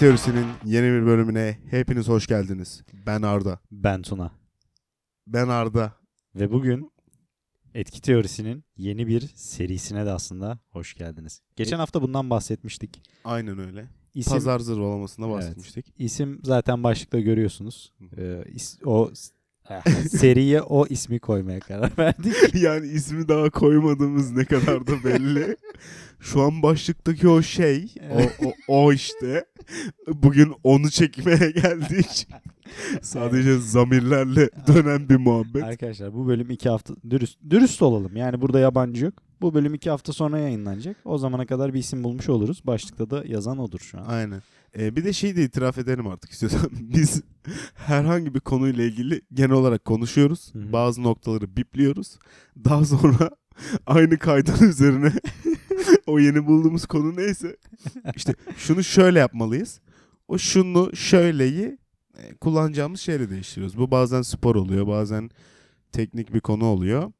Teorisi'nin yeni bir bölümüne hepiniz hoş geldiniz. Ben Arda. Ben Tuna. Ben Arda. Ve bugün etki teorisinin yeni bir serisine de aslında hoş geldiniz. Geçen hafta bundan bahsetmiştik. Aynen öyle. İsim, Pazar zırvalamasında bahsetmiştik. isim zaten başlıkta görüyorsunuz. Ee, is- o seriye o ismi koymaya karar verdik. yani ismi daha koymadığımız ne kadar da belli. Şu an başlıktaki o şey, o, o, o işte. Bugün onu çekmeye geldik. Sadece zamirlerle dönen bir muhabbet. Arkadaşlar bu bölüm iki hafta dürüst dürüst olalım. Yani burada yabancı yok. Bu bölüm iki hafta sonra yayınlanacak. O zamana kadar bir isim bulmuş oluruz. Başlıkta da yazan odur şu an. Aynen. Ee, bir de şeyi de itiraf edelim artık istiyorsan. Biz herhangi bir konuyla ilgili genel olarak konuşuyoruz. Hı hı. Bazı noktaları bipliyoruz. Daha sonra aynı kaydın üzerine o yeni bulduğumuz konu neyse işte şunu şöyle yapmalıyız. O şunu şöyleyi e, kullanacağımız şeyle değiştiriyoruz. Bu bazen spor oluyor, bazen teknik bir konu oluyor.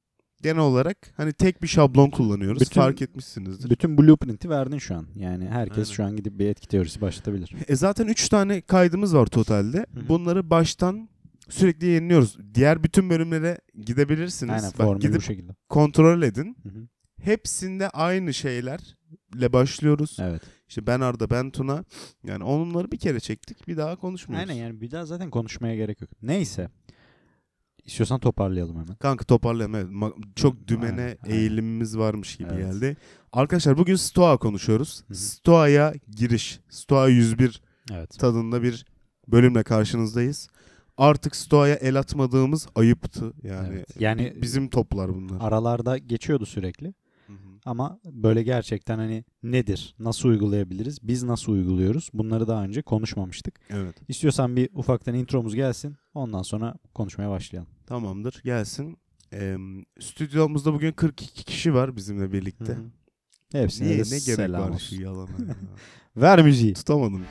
Genel olarak hani tek bir şablon kullanıyoruz. Bütün- Fark etmişsinizdir. Bütün blueprint'i verdin şu an. Yani herkes Aynen. şu an gidip bir etki teorisi başlatabilir. E zaten 3 tane kaydımız var totalde. Hı hı. Bunları baştan sürekli yeniliyoruz. Diğer bütün bölümlere gidebilirsiniz. Aynen Bak, formül bu gidip şekilde. kontrol edin. Hı hı. Hepsinde aynı şeylerle başlıyoruz. Evet. İşte ben Arda, ben Tuna. Yani onları bir kere çektik. Bir daha konuşmuyoruz. Aynen yani bir daha zaten konuşmaya gerek yok. Neyse. İstiyorsan toparlayalım hemen. Kanka toparlayalım. Evet, ma- çok dümene Aynen, aynen. eğilimimiz varmış gibi Evet. geldi. Arkadaşlar bugün Stoa konuşuyoruz. Hı hı. Stoa'ya giriş. Stoa 101 Evet. tadında bir bölümle karşınızdayız. Artık Stoa'ya el atmadığımız ayıptı. Yani Evet. Yani bizim toplar bunlar. aralarda geçiyordu sürekli. Ama böyle gerçekten hani nedir? Nasıl uygulayabiliriz? Biz nasıl uyguluyoruz? Bunları daha önce konuşmamıştık. Evet. İstiyorsan bir ufaktan intromuz gelsin. Ondan sonra konuşmaya başlayalım. Tamamdır. Gelsin. Ee, stüdyomuzda bugün 42 kişi var bizimle birlikte. Hı hı. Hepsine Niye, ne gerek var olsun. şu yalana ya? Ver müziği. Tutamadım. Zombi,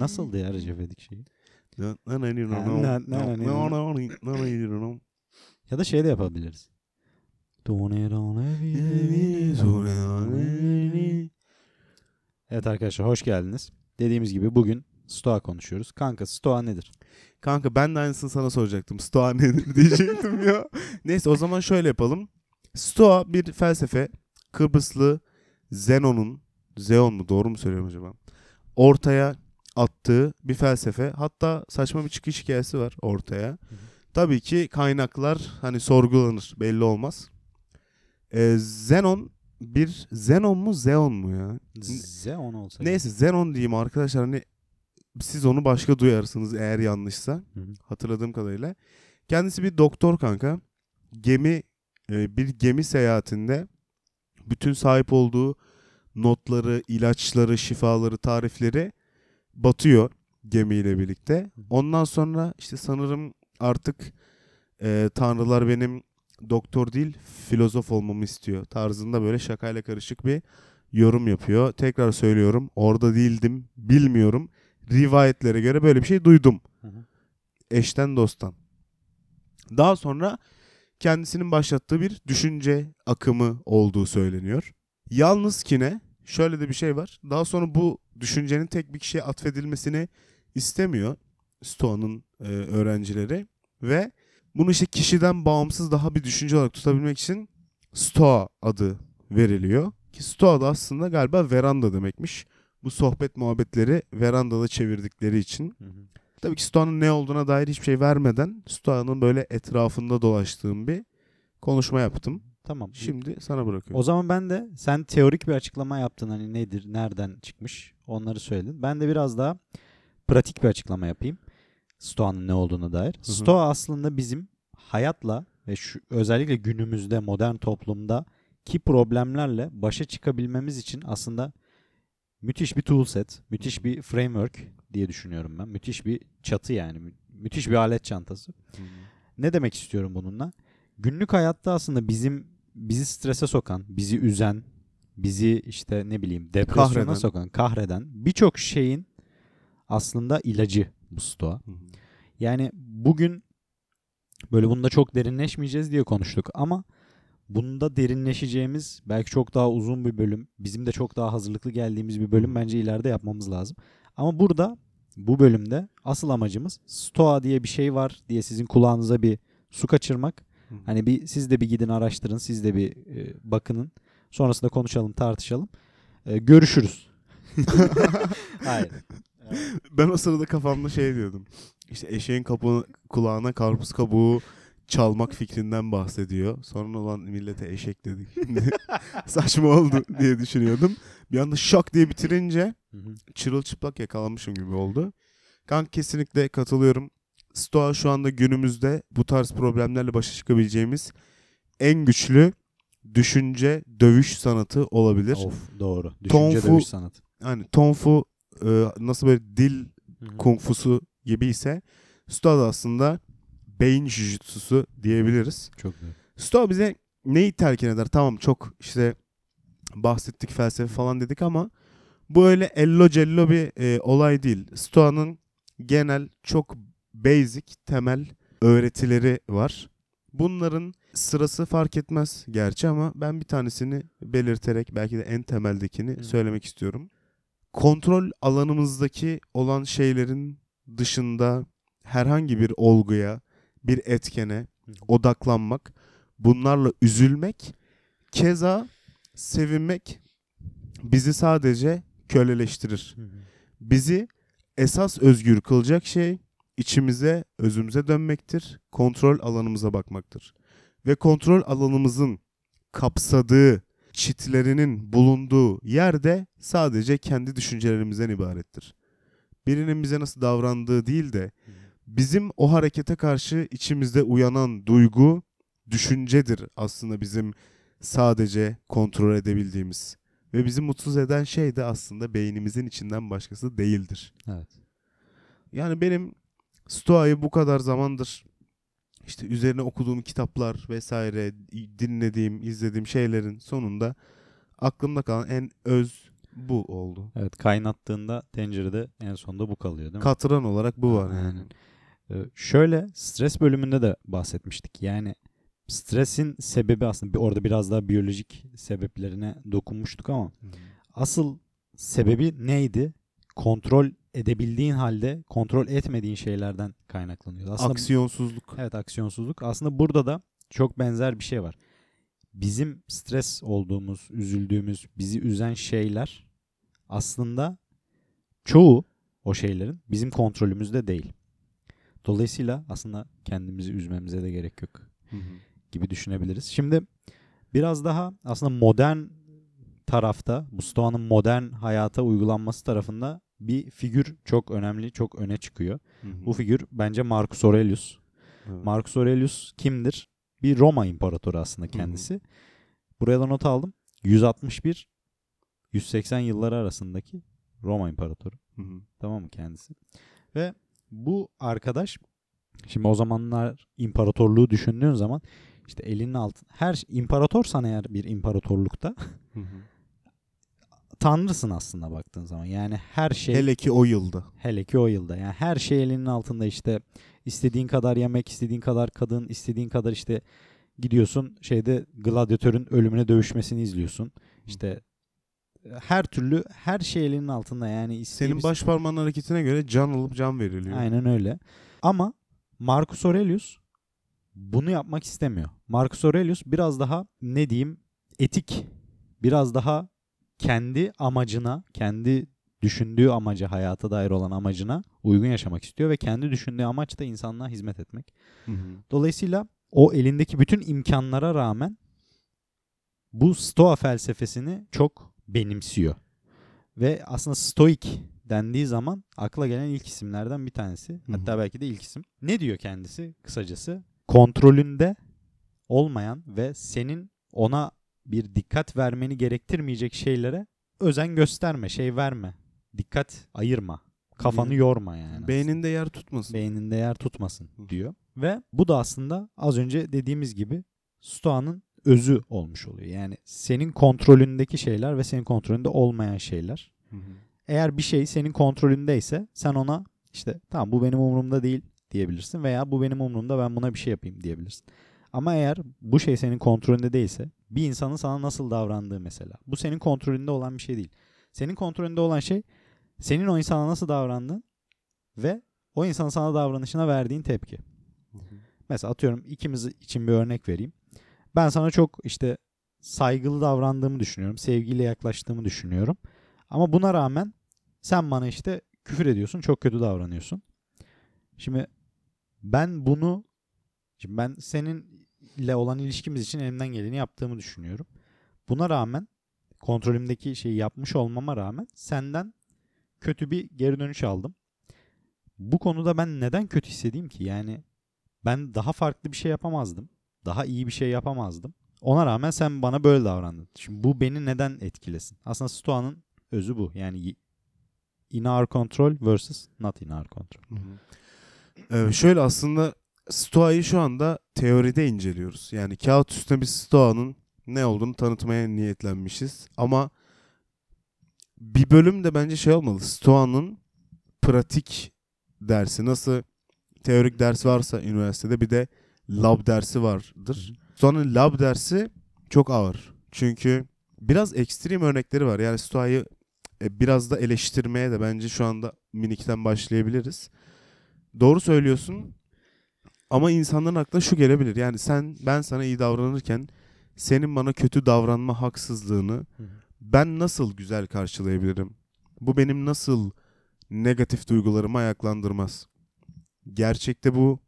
Nasıldı ya Recep İvedik şeyi? Ya Ya da şey de yapabiliriz. Evet arkadaşlar hoş geldiniz. Dediğimiz gibi bugün Stoa konuşuyoruz. Kanka Stoa nedir? Kanka ben de aynısını sana soracaktım. Stoa nedir diyecektim ya. Neyse o zaman şöyle yapalım. Stoa bir felsefe. Kıbrıslı Zenon'un, Zeon mu doğru mu söylüyorum acaba? Ortaya attığı bir felsefe. Hatta saçma bir çıkış hikayesi var ortaya. Tabii ki kaynaklar hani sorgulanır belli olmaz. Ee, Zenon bir Zenon mu Zeon mu ya? Zeon olsa. Neyse Zenon diyeyim arkadaşlar hani siz onu başka duyarsınız eğer yanlışsa Hı hı. hatırladığım kadarıyla. Kendisi bir doktor kanka. Gemi e, bir gemi seyahatinde bütün sahip olduğu notları, ilaçları, şifaları, tarifleri batıyor gemiyle birlikte. Ondan sonra işte sanırım artık e, tanrılar benim doktor değil filozof olmamı istiyor tarzında böyle şakayla karışık bir yorum yapıyor. Tekrar söylüyorum orada değildim bilmiyorum. Rivayetlere göre böyle bir şey duydum Hı hı. eşten dosttan. Daha sonra kendisinin başlattığı bir düşünce akımı olduğu söyleniyor. Yalnız ki ne? Şöyle de bir şey var. Daha sonra bu düşüncenin tek bir kişiye atfedilmesini istemiyor Stoa'nın e, öğrencileri ve bunu işte kişiden bağımsız daha bir düşünce olarak tutabilmek için Stoa adı veriliyor. Ki Stoa da aslında galiba veranda demekmiş. Bu sohbet muhabbetleri verandada çevirdikleri için. Hı hı. Tabii ki Stoa'nın ne olduğuna dair hiçbir şey vermeden Stoa'nın böyle etrafında dolaştığım bir konuşma yaptım. Tamam. Şimdi sana bırakıyorum. O zaman ben de sen teorik bir açıklama yaptın hani nedir, nereden çıkmış onları söyledin. Ben de biraz daha pratik bir açıklama yapayım. Stoa'nın ne olduğuna dair. hı. Stoa aslında bizim hayatla ve şu özellikle günümüzde modern toplumda ki problemlerle başa çıkabilmemiz için aslında müthiş bir tool set, müthiş bir framework diye düşünüyorum ben. Müthiş bir çatı yani. Mü- Müthiş bir alet çantası. Hı hı. Ne demek istiyorum bununla? Günlük hayatta aslında bizim bizi strese sokan, bizi üzen, bizi işte ne bileyim depresyona Kahreden. sokan, kahreden birçok şeyin aslında ilacı bu. Hı hı. Yani bugün böyle bunda çok derinleşmeyeceğiz diye konuştuk ama bunda derinleşeceğimiz belki çok daha uzun bir bölüm, bizim de çok daha hazırlıklı geldiğimiz bir bölüm bence ileride yapmamız lazım. Ama burada bu bölümde asıl amacımız Stoa diye bir şey var diye sizin kulağınıza bir su kaçırmak. Hani bir siz de bir gidin araştırın, siz de bir e, bakının. Sonrasında konuşalım, tartışalım. E, görüşürüz. Hayır. Ben o sırada kafamda şey diyordum. İşte eşeğin kapı, kulağına karpuz kabuğu çalmak fikrinden bahsediyor. Sonra olan millete eşek dedik. Saçma oldu diye düşünüyordum. Bir anda şak diye bitirince çırılçıplak yakalanmışım gibi oldu. Kanka kesinlikle katılıyorum. Stoa şu anda günümüzde bu tarz problemlerle başa çıkabileceğimiz en güçlü düşünce dövüş sanatı olabilir. Of doğru. Düşünce Tonfu- dövüş sanatı. Yani Tonfu e, nasıl böyle dil Hı hı. kung fusu gibi ise Stoa da aslında beyin jujutsusu diyebiliriz. Çok doğru. Stoa bize neyi telkin eder? Tamam çok işte bahsettik felsefe falan dedik ama bu öyle ello cello bir e, olay değil. Stoa'nın genel çok basic temel öğretileri var. Bunların sırası fark etmez gerçi ama ben bir tanesini belirterek belki de en temeldekini Hı. söylemek istiyorum. Kontrol alanımızdaki olan şeylerin dışında herhangi bir olguya, bir etkene odaklanmak, bunlarla üzülmek, keza sevinmek bizi sadece köleleştirir. Bizi esas özgür kılacak şey içimize, özümüze dönmektir, kontrol alanımıza bakmaktır. Ve kontrol alanımızın kapsadığı, çitlerinin bulunduğu yerde sadece kendi düşüncelerimizden ibarettir. Birinin bize nasıl davrandığı değil de bizim o harekete karşı içimizde uyanan duygu, düşüncedir aslında bizim sadece kontrol edebildiğimiz. Ve bizi mutsuz eden şey de aslında beynimizin içinden başkası değildir. Evet. Yani benim Stoa'yı bu kadar zamandır işte üzerine okuduğum kitaplar vesaire, dinlediğim, izlediğim şeylerin sonunda aklımda kalan en öz bu oldu. Evet kaynattığında tencerede en sonunda bu kalıyor değil mi? Katran olarak bu var yani. Aynen. Ee, şöyle stres bölümünde de bahsetmiştik. Yani stresin sebebi aslında orada biraz daha biyolojik sebeplerine dokunmuştuk ama asıl sebebi neydi? Kontrol edebildiğin halde kontrol etmediğin şeylerden kaynaklanıyor. Aslında Aksiyonsuzluk. Evet aksiyonsuzluk. Aslında burada da çok benzer bir şey var. Bizim stres olduğumuz, üzüldüğümüz, bizi üzen şeyler aslında çoğu o şeylerin bizim kontrolümüzde değil. Dolayısıyla aslında kendimizi üzmemize de gerek yok Hı hı. gibi düşünebiliriz. Şimdi biraz daha aslında modern tarafta, bu Stoa'nın modern hayata uygulanması tarafında bir figür çok önemli, çok öne çıkıyor. Hı hı. Bu figür bence Marcus Aurelius. Evet. Marcus Aurelius kimdir? Bir Roma imparatoru aslında kendisi. Buraya da not aldım. 161 180 yılları arasındaki Roma imparatoru. Hı hı. Tamam mı kendisi? Ve bu arkadaş şimdi o zamanlar imparatorluğu düşündüğün zaman işte elinin altın her imparatorsan eğer bir imparatorlukta Hı hı. Tanrısın aslında baktığın zaman. Yani her şey Hele ki o yılda. Hele ki o yılda. Yani her şey elinin altında işte istediğin kadar yemek, istediğin kadar kadın, istediğin kadar işte gidiyorsun şeyde gladyatörün ölümüne dövüşmesini izliyorsun. İşte her türlü her şey elinin altında yani Senin baş parmağın hareketine göre can alıp can veriliyor. Aynen öyle. Ama Marcus Aurelius bunu yapmak istemiyor. Marcus Aurelius biraz daha ne diyeyim etik, biraz daha kendi amacına, kendi düşündüğü amaca, hayata dair olan amacına uygun yaşamak istiyor ve kendi düşündüğü amaç da insanlığa hizmet etmek. Hı hı. Dolayısıyla o elindeki bütün imkanlara rağmen bu Stoa felsefesini çok benimsiyor. Ve aslında Stoik dendiği zaman akla gelen ilk isimlerden bir tanesi. hı. Hatta belki de ilk isim. Ne diyor kendisi kısacası? Kontrolünde olmayan ve senin ona bir dikkat vermeni gerektirmeyecek şeylere özen gösterme, şey verme. Dikkat ayırma. Kafanı yorma yani. Beyninde yer tutmasın. beyninde yer tutmasın diyor. Ve bu da aslında az önce dediğimiz gibi Stoa'nın özü olmuş oluyor. Yani senin kontrolündeki şeyler ve senin kontrolünde olmayan şeyler. Hı hı. Eğer bir şey senin kontrolündeyse sen ona işte tamam bu benim umurumda değil diyebilirsin veya bu benim umurumda ben buna bir şey yapayım diyebilirsin. Ama eğer bu şey senin kontrolünde değilse bir insanın sana nasıl davrandığı mesela. Bu senin kontrolünde olan bir şey değil. Senin kontrolünde olan şey senin o insana nasıl davrandığın ve o insanın sana davranışına verdiğin tepki. Mesela atıyorum ikimiz için bir örnek vereyim. Ben sana çok işte saygılı davrandığımı düşünüyorum. Sevgiyle yaklaştığımı düşünüyorum. Ama buna rağmen sen bana işte küfür ediyorsun. Çok kötü davranıyorsun. Şimdi ben bunu şimdi ben seninle olan ilişkimiz için elimden geleni yaptığımı düşünüyorum. Buna rağmen kontrolümdeki şeyi yapmış olmama rağmen senden kötü bir geri dönüş aldım. Bu konuda ben neden kötü hissedeyim ki? Yani ben daha farklı bir şey yapamazdım. Daha iyi bir şey yapamazdım. Ona rağmen sen bana böyle davrandın. Şimdi bu beni neden etkilesin? Aslında Stoa'nın özü bu. Yani in our control versus not in our control. Ee, şöyle aslında Stoa'yı şu anda teoride inceliyoruz. Yani kağıt üstüne biz Stoa'nın ne olduğunu tanıtmaya niyetlenmişiz. Ama bir bölüm de bence şey olmalı. Stoa'nın pratik dersi nasıl teorik ders varsa üniversitede bir de lab dersi vardır. Sonra lab dersi çok ağır. Çünkü biraz ekstrem örnekleri var. Yani Stoa'yı e, biraz da eleştirmeye de bence şu anda minikten başlayabiliriz. Doğru söylüyorsun. Ama insanların aklına şu gelebilir. Yani sen ben sana iyi davranırken senin bana kötü davranma haksızlığını ben nasıl güzel karşılayabilirim? Bu benim nasıl negatif duygularımı ayaklandırmaz? Gerçekte bu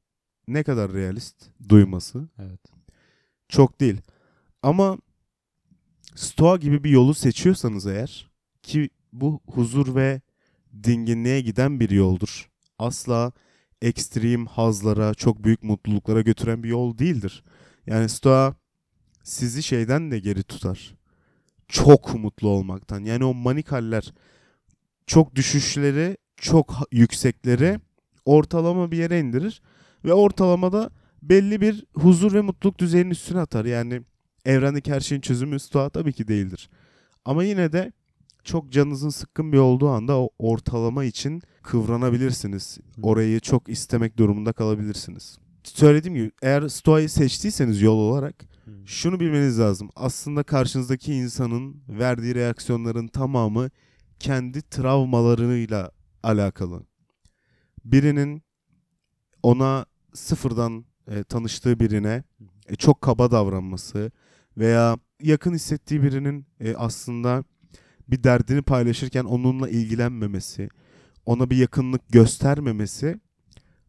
ne kadar realist duyması? Evet. Çok değil. Ama Stoa gibi bir yolu seçiyorsanız eğer ki bu huzur ve dinginliğe giden bir yoldur. Asla ekstrem hazlara, çok büyük mutluluklara götüren bir yol değildir. Yani Stoa sizi şeyden de geri tutar. Çok mutlu olmaktan. Yani o manik haller çok düşüşleri, çok yüksekleri ortalama bir yere indirir ve ortalamada belli bir huzur ve mutluluk düzeyinin üstüne atar. Yani evrendeki her şeyin çözümü Stoa tabii ki değildir. Ama yine de çok canınızın sıkkın bir olduğu anda o ortalama için kıvranabilirsiniz. Orayı çok istemek durumunda kalabilirsiniz. Söylediğim gibi eğer Stoa'yı seçtiyseniz yol olarak şunu bilmeniz lazım. Aslında karşınızdaki insanın verdiği reaksiyonların tamamı kendi travmalarıyla alakalı. Birinin ona sıfırdan e, tanıştığı birine e, çok kaba davranması veya yakın hissettiği birinin e, aslında bir derdini paylaşırken onunla ilgilenmemesi, ona bir yakınlık göstermemesi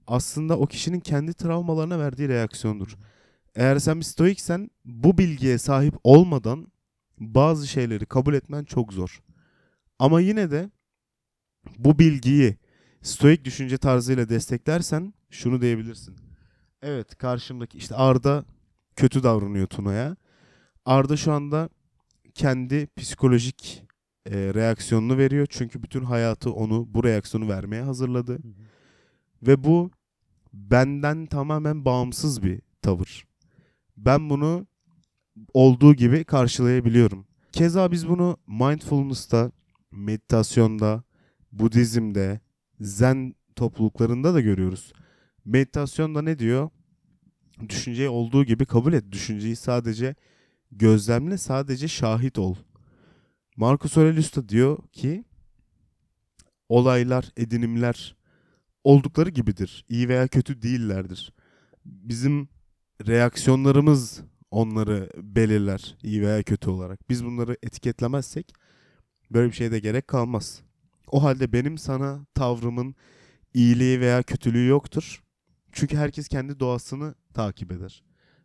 aslında o kişinin kendi travmalarına verdiği reaksiyondur. Eğer sen bir stoiksen bu bilgiye sahip olmadan bazı şeyleri kabul etmen çok zor. Ama yine de bu bilgiyi stoik düşünce tarzıyla desteklersen şunu diyebilirsin. Evet karşımdaki işte Arda kötü davranıyor Tuna'ya. Arda şu anda kendi psikolojik e, reaksiyonunu veriyor. Çünkü bütün hayatı onu bu reaksiyonu vermeye hazırladı. Ve bu benden tamamen bağımsız bir tavır. Ben bunu olduğu gibi karşılayabiliyorum. Keza biz bunu mindfulness'ta, meditasyonda, Budizm'de, Zen topluluklarında da görüyoruz. Meditasyonda ne diyor? Düşünceyi olduğu gibi kabul et. Düşünceyi sadece gözlemle, sadece şahit ol. Marcus Aurelius da diyor ki olaylar, edinimler oldukları gibidir. İyi veya kötü değillerdir. Bizim reaksiyonlarımız onları belirler iyi veya kötü olarak. Biz bunları etiketlemezsek böyle bir şeye de gerek kalmaz. O halde benim sana tavrımın iyiliği veya kötülüğü yoktur. Çünkü herkes kendi doğasını takip eder.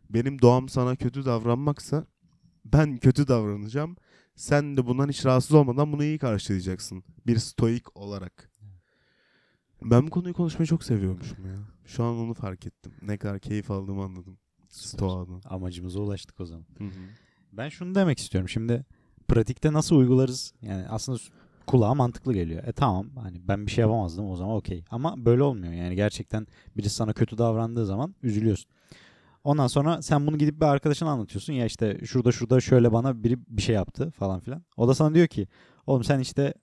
Benim doğam sana kötü davranmaksa ben kötü davranacağım. Sen de bundan hiç rahatsız olmadan bunu iyi karşılayacaksın. Bir stoik olarak. Ben bu konuyu konuşmayı çok seviyormuşum ya. Şu an onu fark ettim. Ne kadar keyif aldığımı anladım. Stoa'dan. Amacımıza ulaştık o zaman. Hı hı. Ben şunu demek istiyorum. Şimdi pratikte nasıl uygularız? Yani aslında kulağa mantıklı geliyor. E tamam hani ben bir şey yapamazdım o zaman okey. Ama böyle olmuyor. Yani gerçekten birisi sana kötü davrandığı zaman üzülüyorsun. Ondan sonra sen bunu gidip bir arkadaşına anlatıyorsun. Ya işte şurada şurada şöyle bana biri bir şey yaptı falan filan. O da sana diyor ki oğlum sen işte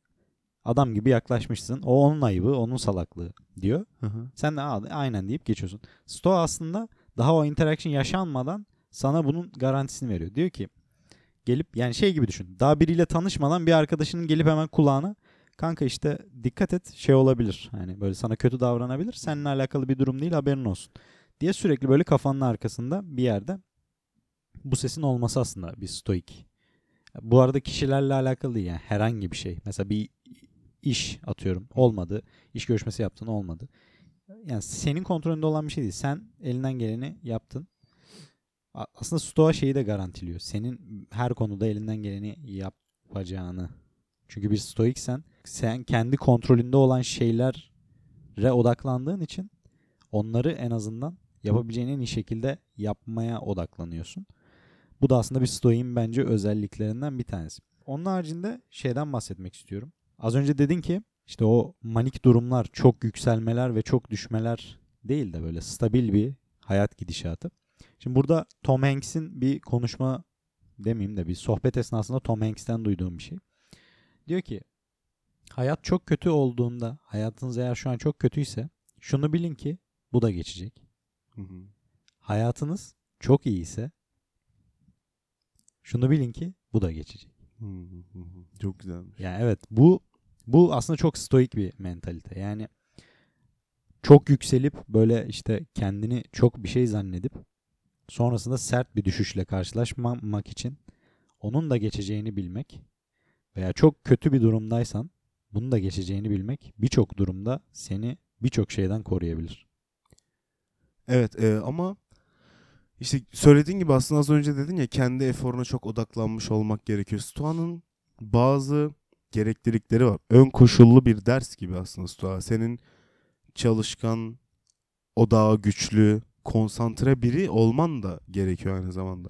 adam gibi yaklaşmışsın. O onun ayıbı, onun salaklığı diyor. Hı hı. Sen de "Aa, aynen deyip geçiyorsun. Stoa aslında daha o interaction yaşanmadan sana bunun garantisini veriyor. Diyor ki gelip yani şey gibi düşün. Daha biriyle tanışmadan bir arkadaşının gelip hemen kulağına kanka işte dikkat et şey olabilir. Hani böyle sana kötü davranabilir. Seninle alakalı bir durum değil haberin olsun. Diye sürekli böyle kafanın arkasında bir yerde bu sesin olması aslında bir stoik. Bu arada kişilerle alakalı değil yani herhangi bir şey. Mesela bir iş atıyorum olmadı. İş görüşmesi yaptın olmadı. Yani senin kontrolünde olan bir şey değil. Sen elinden geleni yaptın. Aslında Stoa şeyi de garantiliyor. Senin her konuda elinden geleni yapacağını. Çünkü bir stoiksen sen kendi kontrolünde olan şeylere odaklandığın için onları en azından yapabileceğin en iyi şekilde yapmaya odaklanıyorsun. Bu da aslında bir stoiğin bence özelliklerinden bir tanesi. Onun haricinde şeyden bahsetmek istiyorum. Az önce dedin ki işte o manik durumlar, çok yükselmeler ve çok düşmeler değil de böyle stabil bir hayat gidişatı. Şimdi burada Tom Hanks'in bir konuşma demeyeyim de bir sohbet esnasında Tom Hanks'ten duyduğum bir şey. Diyor ki hayat çok kötü olduğunda, hayatınız eğer şu an çok kötüyse şunu bilin ki bu da geçecek. Hı hı. Hayatınız çok iyi ise şunu bilin ki bu da geçecek. Hı hı hı. Çok güzelmiş. Yani evet bu bu aslında çok stoik bir mentalite. Yani çok yükselip böyle işte kendini çok bir şey zannedip sonrasında sert bir düşüşle karşılaşmamak için onun da geçeceğini bilmek veya çok kötü bir durumdaysan bunun da geçeceğini bilmek birçok durumda seni birçok şeyden koruyabilir. Evet e, ama işte söylediğin gibi aslında az önce dedin ya kendi eforuna çok odaklanmış olmak gerekiyor. Stoa'nın bazı gereklilikleri var. Ön koşullu bir ders gibi aslında Stoa. Senin çalışkan, odağı güçlü, konsantre biri olman da gerekiyor aynı zamanda.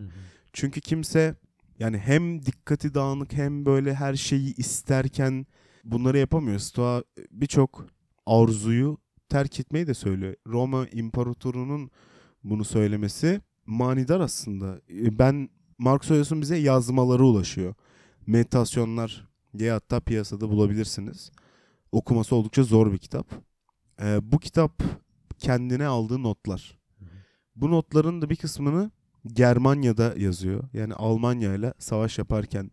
Çünkü kimse yani hem dikkati dağınık hem böyle her şeyi isterken bunları yapamıyor. Stoa birçok arzuyu terk etmeyi de söylüyor. Roma imparatorunun bunu söylemesi manidar aslında. E, Ben Marcus Aurelius'un bize yazmaları ulaşıyor. Meditasyonlar diye hatta piyasada bulabilirsiniz. Okuması oldukça zor bir kitap. E, bu kitap kendine aldığı notlar. Bu notların da bir kısmını Germanya'da yazıyor. Yani Almanya ile savaş yaparken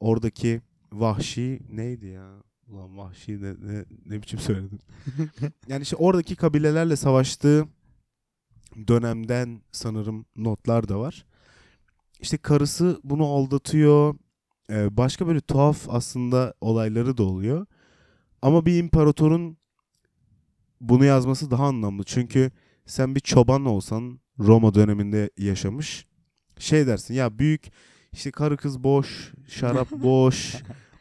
oradaki vahşi neydi ya? Ulan vahşi ne, ne, ne biçim söyledim. yani işte oradaki kabilelerle savaştığı dönemden sanırım notlar da var. İşte karısı bunu aldatıyor. Ee, başka böyle tuhaf aslında olayları da oluyor. Ama bir imparatorun bunu yazması daha anlamlı. Çünkü sen bir çoban olsan Roma döneminde yaşamış. Şey dersin ya büyük işte karı kız boş, şarap boş,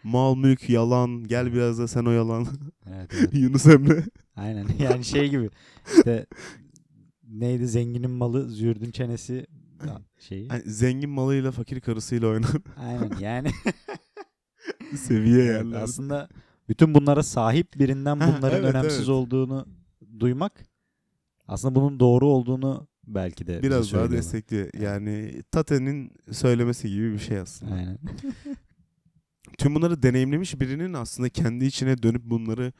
mal mülk yalan, gel biraz da sen o yalan. Evet, evet. Yunus Emre. Aynen. Yani şey gibi. İşte neydi zenginin malı, zürdün çenesi şeyi. Yani zengin malıyla fakir karısıyla oynar. Aynen yani. Seviye Evet, aslında bütün bunlara sahip birinden Ha, bunların evet, önemsiz evet. olduğunu duymak aslında bunun doğru olduğunu belki de Biraz daha destekliyor. Yani Tate'nin söylemesi gibi bir şey aslında. Aynen. Tüm bunları deneyimlemiş birinin aslında kendi içine dönüp bunları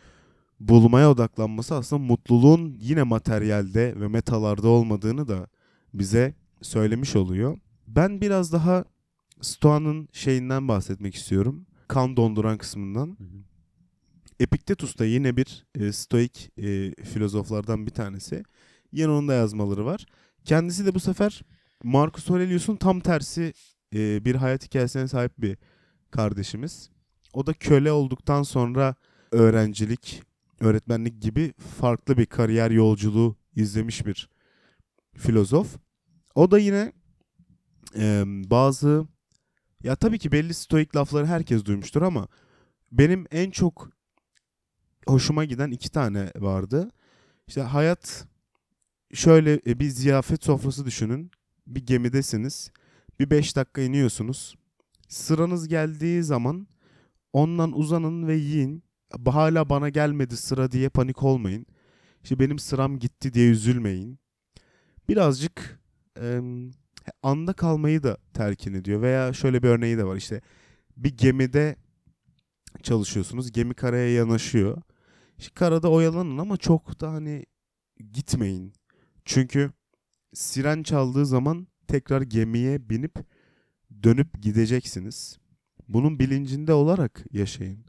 bulmaya odaklanması aslında mutluluğun yine materyalde ve metalarda olmadığını da bize söylemiş oluyor. Ben biraz daha Stoa'nın şeyinden bahsetmek istiyorum. Kan donduran kısmından. Hı hı. Epiktetus da yine bir e, stoik e, filozoflardan bir tanesi. Yine onun da yazmaları var. Kendisi de bu sefer Marcus Aurelius'un tam tersi e, bir hayat hikayesine sahip bir kardeşimiz. O da köle olduktan sonra öğrencilik, öğretmenlik gibi farklı bir kariyer yolculuğu izlemiş bir filozof. O da yine e, bazı ya tabii ki belli stoik lafları herkes duymuştur ama benim en çok hoşuma giden iki tane vardı. İşte hayat şöyle e, bir ziyafet sofrası düşünün. Bir gemidesiniz. Bir beş dakika iniyorsunuz. Sıranız geldiği zaman ondan uzanın ve yiyin. Hala bana gelmedi sıra diye panik olmayın. İşte benim sıram gitti diye üzülmeyin. Birazcık em, anda kalmayı da telkin ediyor. Veya şöyle bir örneği de var işte. Bir gemide çalışıyorsunuz. Gemi karaya yanaşıyor. İşte karada oyalanın ama çok da hani gitmeyin. Çünkü siren çaldığı zaman tekrar gemiye binip dönüp gideceksiniz. Bunun bilincinde olarak yaşayın.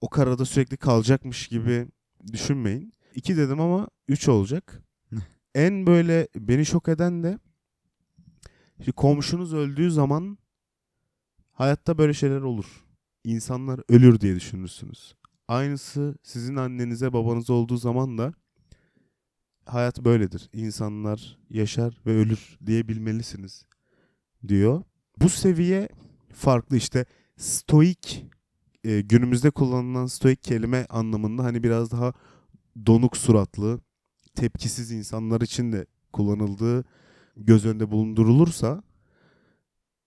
O karada sürekli kalacakmış gibi düşünmeyin. İki dedim ama üç olacak. en böyle beni şok eden de komşunuz öldüğü zaman hayatta böyle şeyler olur. İnsanlar ölür diye düşünürsünüz. Aynısı sizin annenize babanız olduğu zaman da hayat böyledir. İnsanlar yaşar ve ölür diye bilmelisiniz diyor. Bu seviye farklı işte stoik e, günümüzde kullanılan stoik kelime anlamında hani biraz daha donuk suratlı, tepkisiz insanlar için de kullanıldığı göz önünde bulundurulursa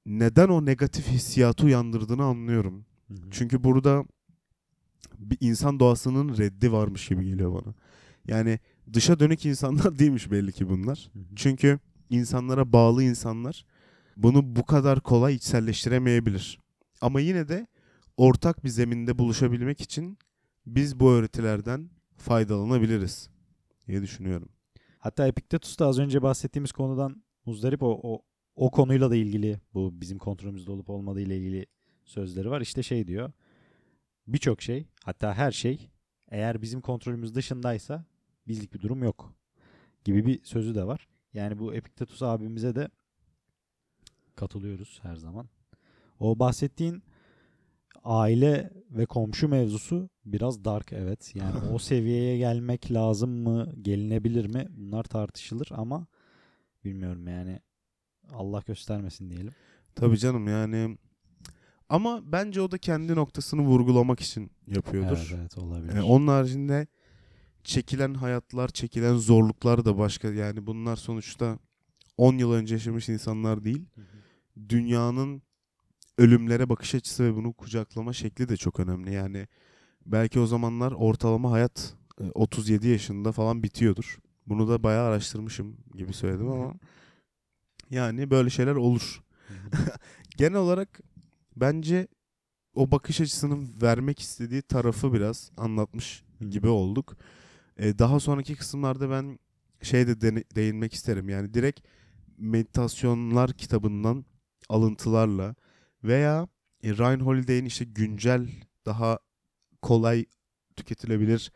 neden o negatif hissiyatı uyandırdığını anlıyorum. Hı hı. Çünkü burada bir insan doğasının reddi varmış gibi geliyor bana. Yani dışa dönük insanlar değilmiş belli ki bunlar. Hı hı. Çünkü insanlara bağlı insanlar bunu bu kadar kolay içselleştiremeyebilir. Ama yine de ortak bir zeminde buluşabilmek için biz bu öğretilerden faydalanabiliriz diye düşünüyorum. Hatta Epiktetus da az önce bahsettiğimiz konudan muzdarip o, o, o konuyla da ilgili bu bizim kontrolümüzde olup olmadığı ile ilgili sözleri var. İşte şey diyor. Birçok şey hatta her şey eğer bizim kontrolümüz dışındaysa bizlik bir durum yok gibi bir sözü de var. Yani bu Epiktetus abimize de katılıyoruz her zaman. O bahsettiğin aile ve komşu mevzusu biraz dark evet. Yani o seviyeye gelmek lazım mı, gelinebilir mi? Bunlar tartışılır ama bilmiyorum yani. Allah göstermesin diyelim. Tabii canım yani ama bence o da kendi noktasını vurgulamak için yapıyordur. Evet, evet olabilir. Ee, onun haricinde çekilen hayatlar, çekilen zorluklar da başka. Yani bunlar sonuçta 10 yıl önce yaşamış insanlar değil. Hı hı. Dünyanın ölümlere bakış açısı ve bunu kucaklama şekli de çok önemli. Yani belki o zamanlar ortalama hayat e, 37 yaşında falan bitiyordur. Bunu da bayağı araştırmışım gibi söyledim ama yani böyle şeyler olur. Genel olarak bence o bakış açısının vermek istediği tarafı biraz anlatmış gibi olduk. Ee, daha sonraki kısımlarda ben şey de değinmek isterim. Yani direkt meditasyonlar kitabından alıntılarla veya e, Ryan Holiday'in işte güncel daha kolay tüketilebilir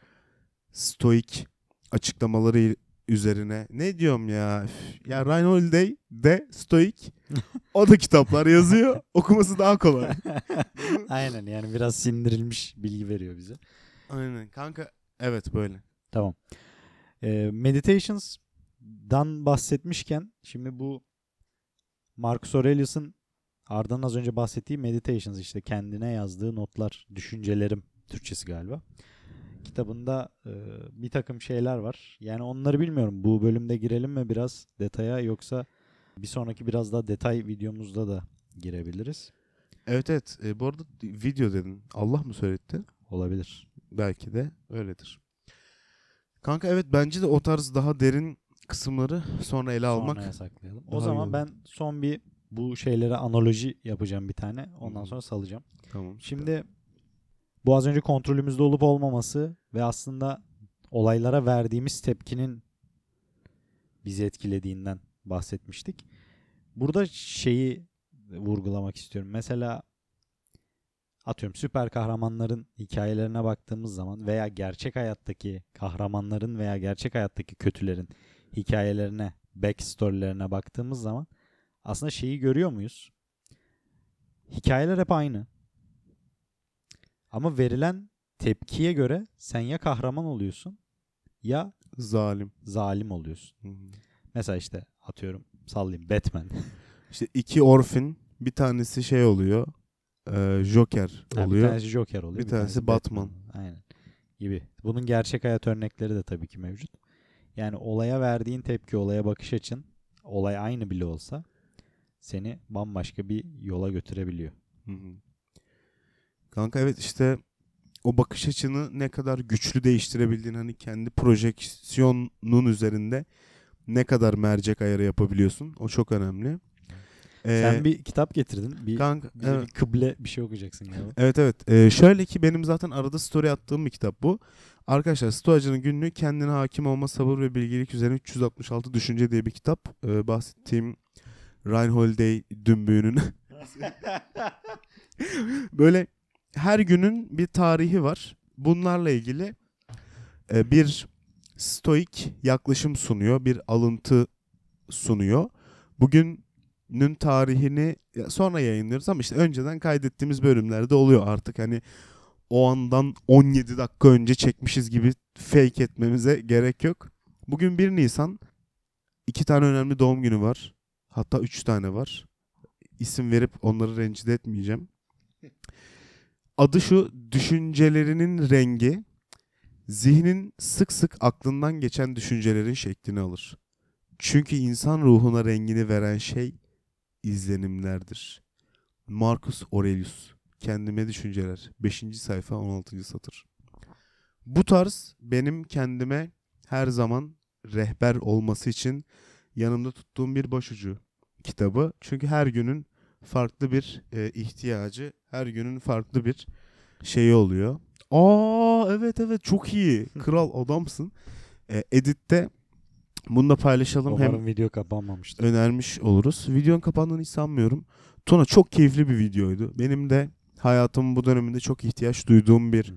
stoik açıklamaları üzerine ne diyorum ya ya Ryan Holiday de stoik o da kitaplar yazıyor okuması daha kolay. Aynen yani biraz sindirilmiş bilgi veriyor bize. Aynen kanka evet böyle. Tamam. Ee, Meditations'dan bahsetmişken şimdi bu Marcus Aurelius'ın ardından az önce bahsettiği Meditations işte kendine yazdığı notlar, düşüncelerim Türkçesi galiba. Kitabında e, bir takım şeyler var. Yani onları bilmiyorum. Bu bölümde girelim mi biraz detaya yoksa bir sonraki biraz daha detay videomuzda da girebiliriz. Evet evet E, bu arada video dedin Allah mı söyletti? Olabilir. Belki de öyledir. Kanka evet bence de o tarz daha derin kısımları sonra ele almak. Sonraya saklayalım. O zaman olur. ben son bir bu şeylere analoji yapacağım bir tane. Ondan sonra salacağım. Tamam. Şimdi bu az önce kontrolümüzde olup olmaması ve aslında olaylara verdiğimiz tepkinin bizi etkilediğinden bahsetmiştik. Burada şeyi vurgulamak istiyorum. Mesela atıyorum süper kahramanların hikayelerine baktığımız zaman veya gerçek hayattaki kahramanların veya gerçek hayattaki kötülerin hikayelerine, backstory'lerine baktığımız zaman aslında şeyi görüyor muyuz? Hikayeler hep aynı. Ama verilen tepkiye göre sen ya kahraman oluyorsun ya Zalim. zalim oluyorsun. Hı hı. Mesela işte atıyorum sallayayım Batman. İşte iki orfin bir tanesi şey oluyor. e, Joker Ha, bir oluyor. tanesi Joker oluyor. bir tanesi Batman. Aynen. Gibi. Bunun gerçek hayat örnekleri de tabii ki mevcut. Yani olaya verdiğin tepki, olaya bakış açın, olay aynı bile olsa seni bambaşka bir yola götürebiliyor. Hı hı. Kanka evet işte o bakış açını ne kadar güçlü değiştirebildiğin hani kendi projeksiyonun üzerinde ne kadar mercek ayarı yapabiliyorsun o çok önemli. Ee, Sen bir kitap getirdin. Bir, kanka, evet. bir kıble bir şey okuyacaksın galiba. Evet evet. Ee, şöyle ki benim zaten arada story attığım bir kitap bu. Arkadaşlar Stoacı'nın günlüğü kendine hakim olma, sabır ve bilgelik üzerine 366 düşünce diye bir kitap. Ee, bahsettiğim Ryan Holiday dümbüğünün. Böyle her günün bir tarihi var. Bunlarla ilgili e, bir stoik yaklaşım sunuyor. Bir alıntı sunuyor. Bugünün tarihini sonra yayınlıyoruz ama işte önceden kaydettiğimiz bölümlerde oluyor artık. Hani o andan 17 dakika önce çekmişiz gibi fake etmemize gerek yok. Bugün 1 Nisan. iki tane önemli doğum günü var. Hatta üç tane var. İsim verip onları rencide etmeyeceğim. Adı şu düşüncelerinin rengi zihnin sık sık aklından geçen düşüncelerin şeklini alır. Çünkü insan ruhuna rengini veren şey izlenimlerdir. Marcus Aurelius Kendime Düşünceler 5. sayfa 16. satır. Bu tarz benim kendime her zaman rehber olması için yanımda tuttuğum bir başucu kitabı. Çünkü her günün farklı bir e, ihtiyacı, her günün farklı bir şeyi oluyor. Aa evet evet çok iyi. Kral adamsın. E, Edit'te bunu da paylaşalım. Hem Umarım video kapanmamıştır. önermiş oluruz. Videonun kapandığını hiç sanmıyorum. Tuna çok keyifli bir videoydu. Benim de hayatımın bu döneminde çok ihtiyaç duyduğum bir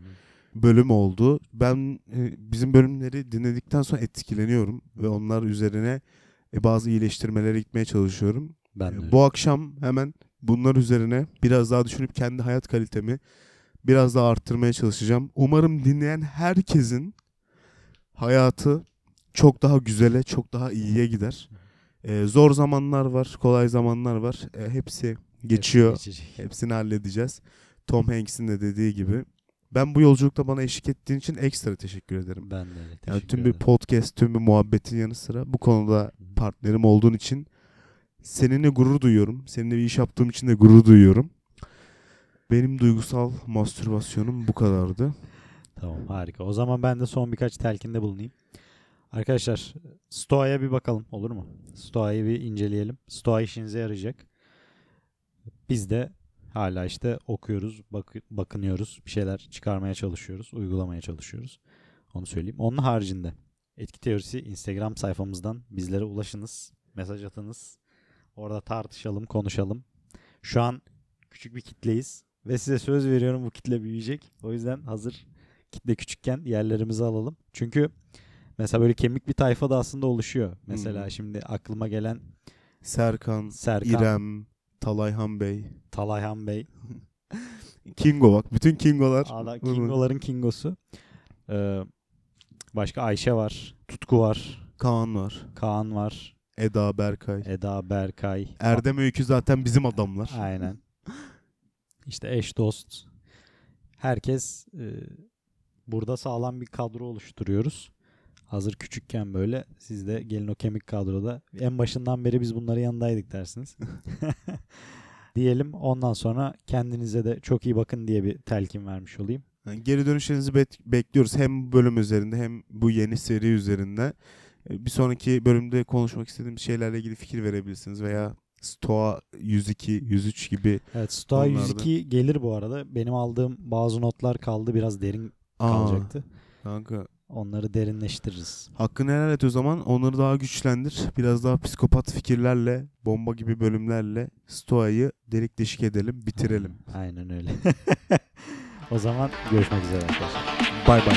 bölüm oldu. Ben e, bizim bölümleri dinledikten sonra etkileniyorum ve onlar üzerine e, bazı iyileştirmelere gitmeye çalışıyorum. Ben de E, öyle. Bu akşam hemen bunlar üzerine biraz daha düşünüp kendi hayat kalitemi biraz daha arttırmaya çalışacağım. Umarım dinleyen herkesin hayatı çok daha güzele, çok daha iyiye gider. E, zor zamanlar var, kolay zamanlar var. E, hepsi geçiyor. Hepsi geçecek. Hepsini halledeceğiz. Tom Hanks'in de dediği gibi. Ben bu yolculukta bana eşlik ettiğin için ekstra teşekkür ederim. Ben de öyle. Yani Teşekkür tüm bir ederim. podcast, tüm bir muhabbetin yanı sıra bu konuda partnerim olduğun için seninle gurur duyuyorum. Seninle bir iş yaptığım için de gurur duyuyorum. Benim duygusal mastürbasyonum bu kadardı. Tamam harika. O zaman ben de son birkaç telkinde bulunayım. Arkadaşlar Stoa'ya bir bakalım olur mu? Stoa'yı bir inceleyelim. Stoa işinize yarayacak. Biz de hala işte okuyoruz, bak bakınıyoruz, bir şeyler çıkarmaya çalışıyoruz, uygulamaya çalışıyoruz. Onu söyleyeyim. Onun haricinde Etki Teorisi Instagram sayfamızdan bizlere ulaşınız, mesaj atınız. Orada tartışalım, konuşalım. Şu an küçük bir kitleyiz ve size söz veriyorum bu kitle büyüyecek. O yüzden hazır kitle küçükken yerlerimizi alalım. Çünkü mesela böyle kemik bir tayfa da aslında oluşuyor. Mesela Hı. şimdi aklıma gelen Serkan, Serkan, İrem, Talayhan Bey, Talayhan Bey, Kingo bak. Bütün Kingolar. Ada Kingo'ların Kingo'su. Ee, başka Ayşe var, Tutku var, Kaan var. Kaan var, Eda, Berkay. Eda, Berkay. Erdem Öykü zaten bizim adamlar. Aynen. İşte eş dost. Herkes e, burada sağlam bir kadro oluşturuyoruz. Hazır küçükken böyle siz de gelin o kemik kadroda. En başından beri biz bunların yanındaydık dersiniz. Diyelim ondan sonra kendinize de çok iyi bakın diye bir telkin vermiş olayım. Yani geri dönüşlerinizi bet- bekliyoruz. Hem bu bölüm üzerinde hem bu yeni seri üzerinde. Ee, Bir sonraki bölümde konuşmak istediğimiz şeylerle ilgili fikir verebilirsiniz veya Stoa 102, 103 gibi. Evet Stoa Onlarda. 102 gelir bu arada. Benim aldığım bazı notlar kaldı biraz derin Aa, kalacaktı. kanka Onları derinleştiririz. Hakkını helal et o zaman. Onları daha güçlendir. Biraz daha psikopat fikirlerle, bomba gibi bölümlerle Stoa'yı delik deşik edelim, bitirelim. Aynen öyle. o zaman görüşmek üzere arkadaşlar. Bay bay.